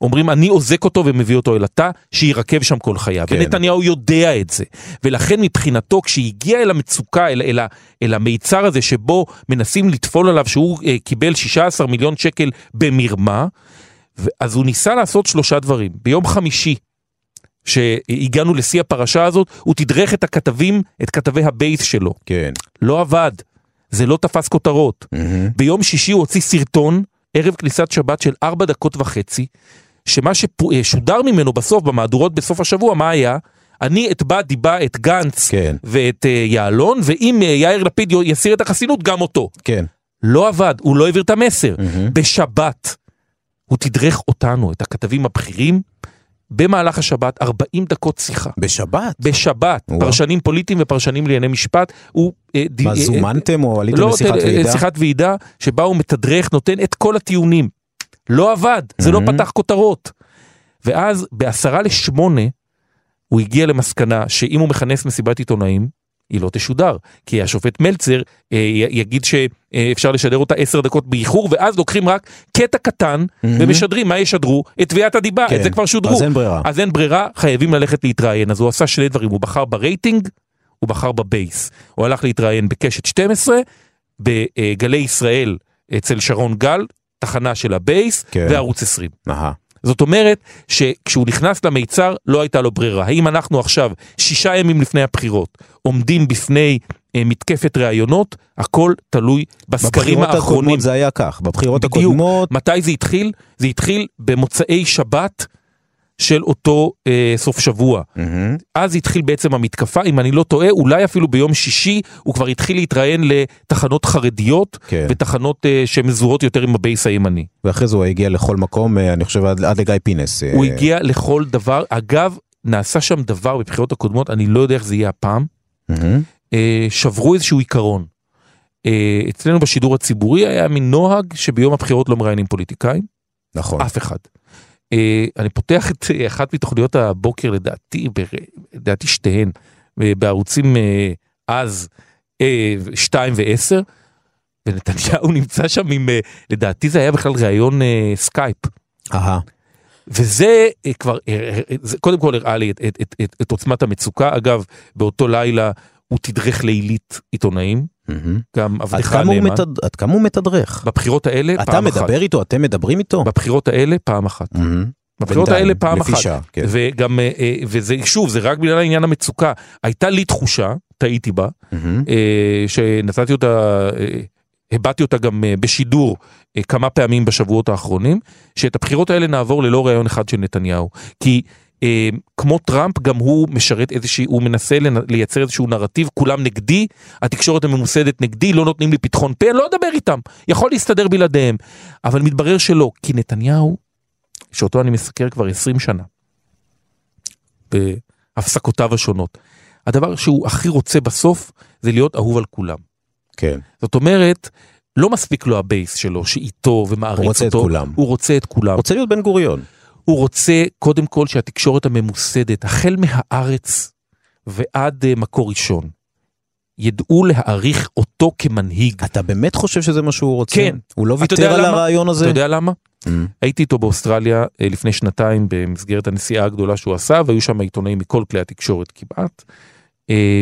אומרים אני אוזק אותו ומביא אותו אל התא, שיירקב שם כל חייו. כן. ונתניהו יודע את זה. ולכן מבחינתו כשהגיע אל המצוקה, אל, אל, אל המיצר הזה שבו מנסים לטפול עליו שהוא אה, קיבל 16 מיליון שקל במרמה, אז הוא ניסה לעשות שלושה דברים. ביום חמישי, שהגענו לשיא הפרשה הזאת, הוא תדרך את הכתבים, את כתבי הבייס שלו. כן. לא עבד, זה לא תפס כותרות. מהמם. ביום שישי הוא הוציא סרטון, ערב כניסת שבת של ארבע דקות וחצי, שמה ששודר ממנו בסוף, במהדורות בסוף השבוע, מה היה? אני אתבע דיבה את גנץ כן. ואת אה, יעלון, ואם אה, יאיר לפיד יסיר את החסינות, גם אותו. כן. לא עבד, הוא לא העביר את המסר. מהמם. בשבת הוא תדרך אותנו, את הכתבים הבכירים, במהלך השבת, 40 דקות שיחה. בשבת? בשבת, וואו. פרשנים פוליטיים ופרשנים לענייני משפט, הוא... אה, מה, אה, זומנתם או עליתם לא, לשיחת ועידה? שיחת ועידה שבה הוא מתדרך, נותן את כל הטיעונים. לא עבד, זה לא Mhm. פתח כותרות. ואז בעשרה לשמונה הוא הגיע למסקנה שאם הוא מכנס מסיבת עיתונאים, היא לא תשודר. כי השופט מלצר אה, יגיד שאפשר לשדר אותה עשר דקות באיחור, ואז לוקחים רק קטע קטן אהמ. ומשדרים, מה ישדרו? את תביעת הדיבה, כן. את זה כבר שודרו. אז אין ברירה. אז אין ברירה, חייבים ללכת להתראיין. אז הוא עשה שני דברים, הוא בחר ברייטינג, הוא בחר בבייס. הוא הלך להתראיין בקשת 12, בגלי ישראל אצל שרון גל, תחנה של הבייס, כן. וערוץ 20. אהה. זאת אומרת שכשהוא נכנס למיצר לא הייתה לו ברירה. האם אנחנו עכשיו, שישה ימים לפני הבחירות, עומדים בפני אה, מתקפת ראיונות, הכל תלוי בסקרים בבחירות האחרונים. הקודמות זה היה כך. בבחירות בדיוק. הקודמות, מתי זה התחיל? זה התחיל במוצאי שבת של אותו אה, סוף שבוע. אהמ. אז התחיל בעצם המתקפה, אם אני לא טועה, אולי אפילו ביום שישי הוא כבר התחיל להתראיין לתחנות חרדיות כן. ותחנות אה, שמזוהות יותר עם הבייס הימני. ואחרי זה הוא הגיע לכל מקום, אה, אני חושב עד עד לגיא פינס. הוא אה, הגיע לכל דבר, אגב, נעשה שם דבר בבחירות הקודמות, אני לא יודע איך זה יהיה הפעם, מהמם. אה, שברו איזשהו עיקרון. אה, אצלנו בשידור הציבורי היה מין נוהג שביום הבחירות לא מראיינים פוליטיקאים, נכון. אף אחד. אה, אני פותח את אה, אחת מתוכניות הבוקר לדעתי, לדעתי שתיהן, אה, בערוצים אז אה, 2 ו-10, ונתניהו נמצא שם עם, לדעתי זה היה בכלל ראיון סקייפ. אהה. וזה כבר, זה קודם כל הראה לי את, את, את, את, את עוצמת המצוקה. אגב, באותו לילה הוא תדרך לעילית עיתונאים. גם עבדך הנאמן. עד כמה הוא מתדרך? בבחירות האלה אתה פעם אחת. מדבר איתו? אתם מדברים איתו? בבחירות האלה פעם אחת. בבחירות האלה פעם אחת. שעה, כן. וגם, אה, אה, וזה שוב, זה רק בגלל העניין המצוקה. הייתה לי תחושה, טעיתי בה. אה, שנתתי אותה, הבעתי אותה גם בשידור כמה פעמים בשבועות האחרונים, שאת הבחירות האלה נעבור ללא ראיון אחד של נתניהו. כי כמו טראמפ, גם הוא משרת איזושהי, הוא מנסה לייצר איזשהו נרטיב, כולם נגדי, התקשורת הממוסדת נגדי, לא נותנים לי פתחון פה, לא אדבר איתם, יכול להסתדר בלעדיהם. אבל מתברר שלא, כי נתניהו שאותו אני מסקר כבר 20 שנה, בהפסקותיו השונות. הדבר שהוא הכי רוצה בסוף זה להיות אהוב על כולם. כן. זאת אומרת, לא מספיק לו הבייס שלו, שאיתו ומעריץ אותו. הוא רוצה את כולם. הוא רוצה את כולם. רוצה להיות בן גוריון. הוא רוצה קודם כל שהתקשורת הממוסדת, החל מהארץ ועד uh, מקור ראשון, ידעו להעריך אותו כמנהיג. אתה באמת חושב שזה מה שהוא רוצה? כן. הוא לא ויתר על למה? הרעיון הזה? אתה יודע למה? Mm. הייתי איתו באוסטרליה אה, לפני שנתיים במסגרת הנסיעה הגדולה שהוא עשה, והיו שם עיתונאים מכל כלי התקשורת כמעט. אה,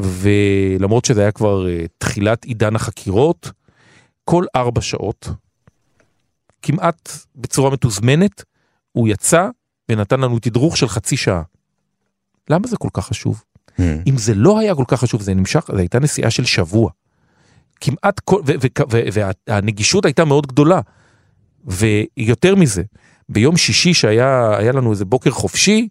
ולמרות שזה היה כבר אה, תחילת עידן החקירות, כל ארבע שעות, כמעט בצורה מתוזמנת, הוא יצא ונתן לנו תדרוך של חצי שעה. למה זה כל כך חשוב? Mm. אם זה לא היה כל כך חשוב, זה נמשך, זו הייתה נסיעה של שבוע. כמעט כל, ו- ו- ו- והנגישות הייתה מאוד גדולה. ויותר מזה, ביום שישי שהיה היה לנו איזה בוקר חופשי,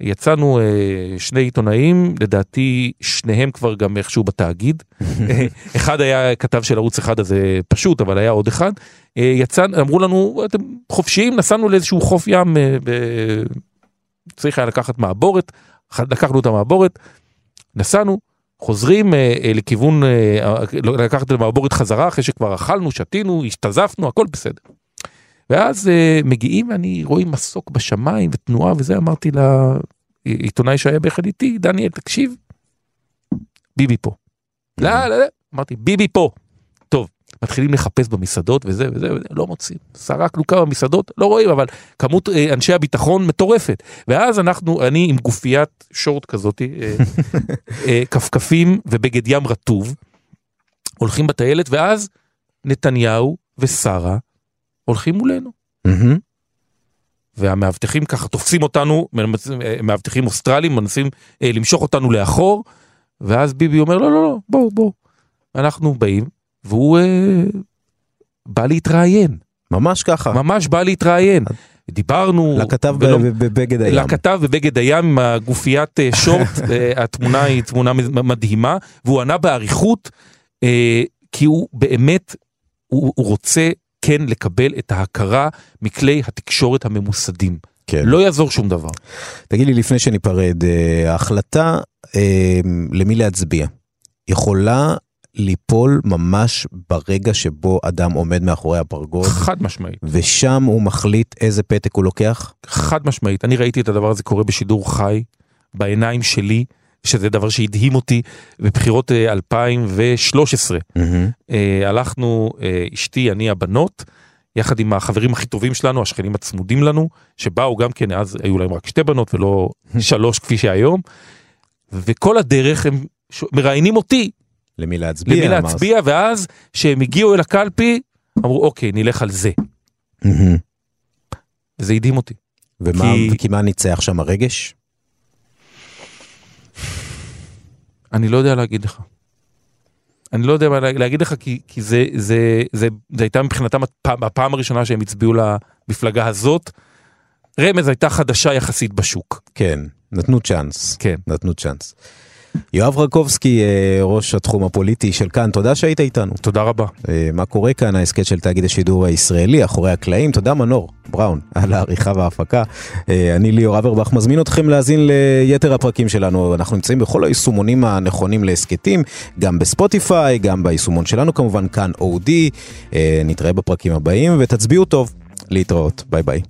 יצאנו אה, שני עיתונאים, לדעתי שניהם כבר גם איכשהו בתאגיד. אחד היה כתב של ערוץ אחד, אז זה פשוט, אבל היה עוד אחד. אה, יצא, אמרו לנו, אתם חופשיים, נסענו לאיזשהו חוף ים, אה, ב... צריך היה לקחת מעבורת, לקחנו את המעבורת, נסענו, חוזרים אה, לכיוון, אה, לקחת את חזרה אחרי שכבר אכלנו, שתינו, השתזפנו, הכל בסדר. ואז מגיעים ואני רואים מסוק בשמיים ותנועה וזה, אמרתי לעיתונאי שהיה ביחד איתי, דניאל, תקשיב, ביבי פה. לא, לא, לא, אמרתי, ביבי פה. מתחילים לחפש במסעדות וזה וזה, וזה לא מוצאים. סרקנו כמה מסעדות, לא רואים, אבל כמות אה, אנשי הביטחון מטורפת. ואז אנחנו, אני עם גופיית שורט כזאת, אה, אה, כפכפים ובגד ים רטוב, הולכים בטיילת, ואז נתניהו ושרה הולכים מולנו. והמאבטחים ככה תופסים אותנו, מאבטחים אוסטרלים, מנסים אה, למשוך אותנו לאחור, ואז ביבי אומר, לא, לא, לא, בואו, בואו. אנחנו באים, והוא אה, בא להתראיין, ממש ככה. ממש בא להתראיין. דיברנו, לכתב ולא- בבגד הים. לכתב בבגד הים עם הגופיית אה, שורט, אה, התמונה היא תמונה מדהימה, והוא ענה באריכות, אה, כי הוא באמת, הוא, הוא רוצה כן לקבל את ההכרה מכלי התקשורת הממוסדים. כן. לא יעזור שום דבר. תגיד לי, לפני שניפרד, אה, ההחלטה אה, למי להצביע יכולה ליפול ממש ברגע שבו אדם עומד מאחורי הפרגוד, חד משמעית, ושם הוא מחליט איזה פתק הוא לוקח? חד משמעית. אני ראיתי את הדבר הזה קורה בשידור חי, בעיניים שלי, שזה דבר שהדהים אותי בבחירות אה, 2013. מהמם. אה, הלכנו, אה, אשתי, אני, הבנות, יחד עם החברים הכי טובים שלנו, השכנים הצמודים לנו, שבאו גם כן, אז היו להם רק שתי בנות ולא שלוש כפי שהיום, וכל הדרך הם מראיינים אותי למי להצביע? למי. להצביע, ואז כשהם הגיעו אל הקלפי, אמרו אוקיי, נלך על זה. וזה הדהים אותי. ומה, כי- וכי מה ניצח שם הרגש? אני לא יודע להגיד לך. אני לא יודע מה לה- להגיד לך כי, כי זה, זה, זה, זה הייתה מבחינתם הפעם, הפעם הראשונה שהם הצביעו למפלגה הזאת. רמז הייתה חדשה יחסית בשוק. כן, נתנו צ'אנס. כן. נתנו צ'אנס. יואב רקובסקי, אה, ראש התחום הפוליטי של כאן, תודה שהיית איתנו. תודה רבה. אה, מה קורה כאן, ההסכת של תאגיד השידור הישראלי, אחורי הקלעים. תודה מנור בראון על העריכה וההפקה. אה, אני ליאור אברבך מזמין אתכם להאזין ליתר הפרקים שלנו. אנחנו נמצאים בכל היישומונים הנכונים להסכתים, גם בספוטיפיי, גם ביישומון שלנו כמובן, כאן אודי. אה, נתראה בפרקים הבאים ותצביעו טוב. להתראות, ביי ביי.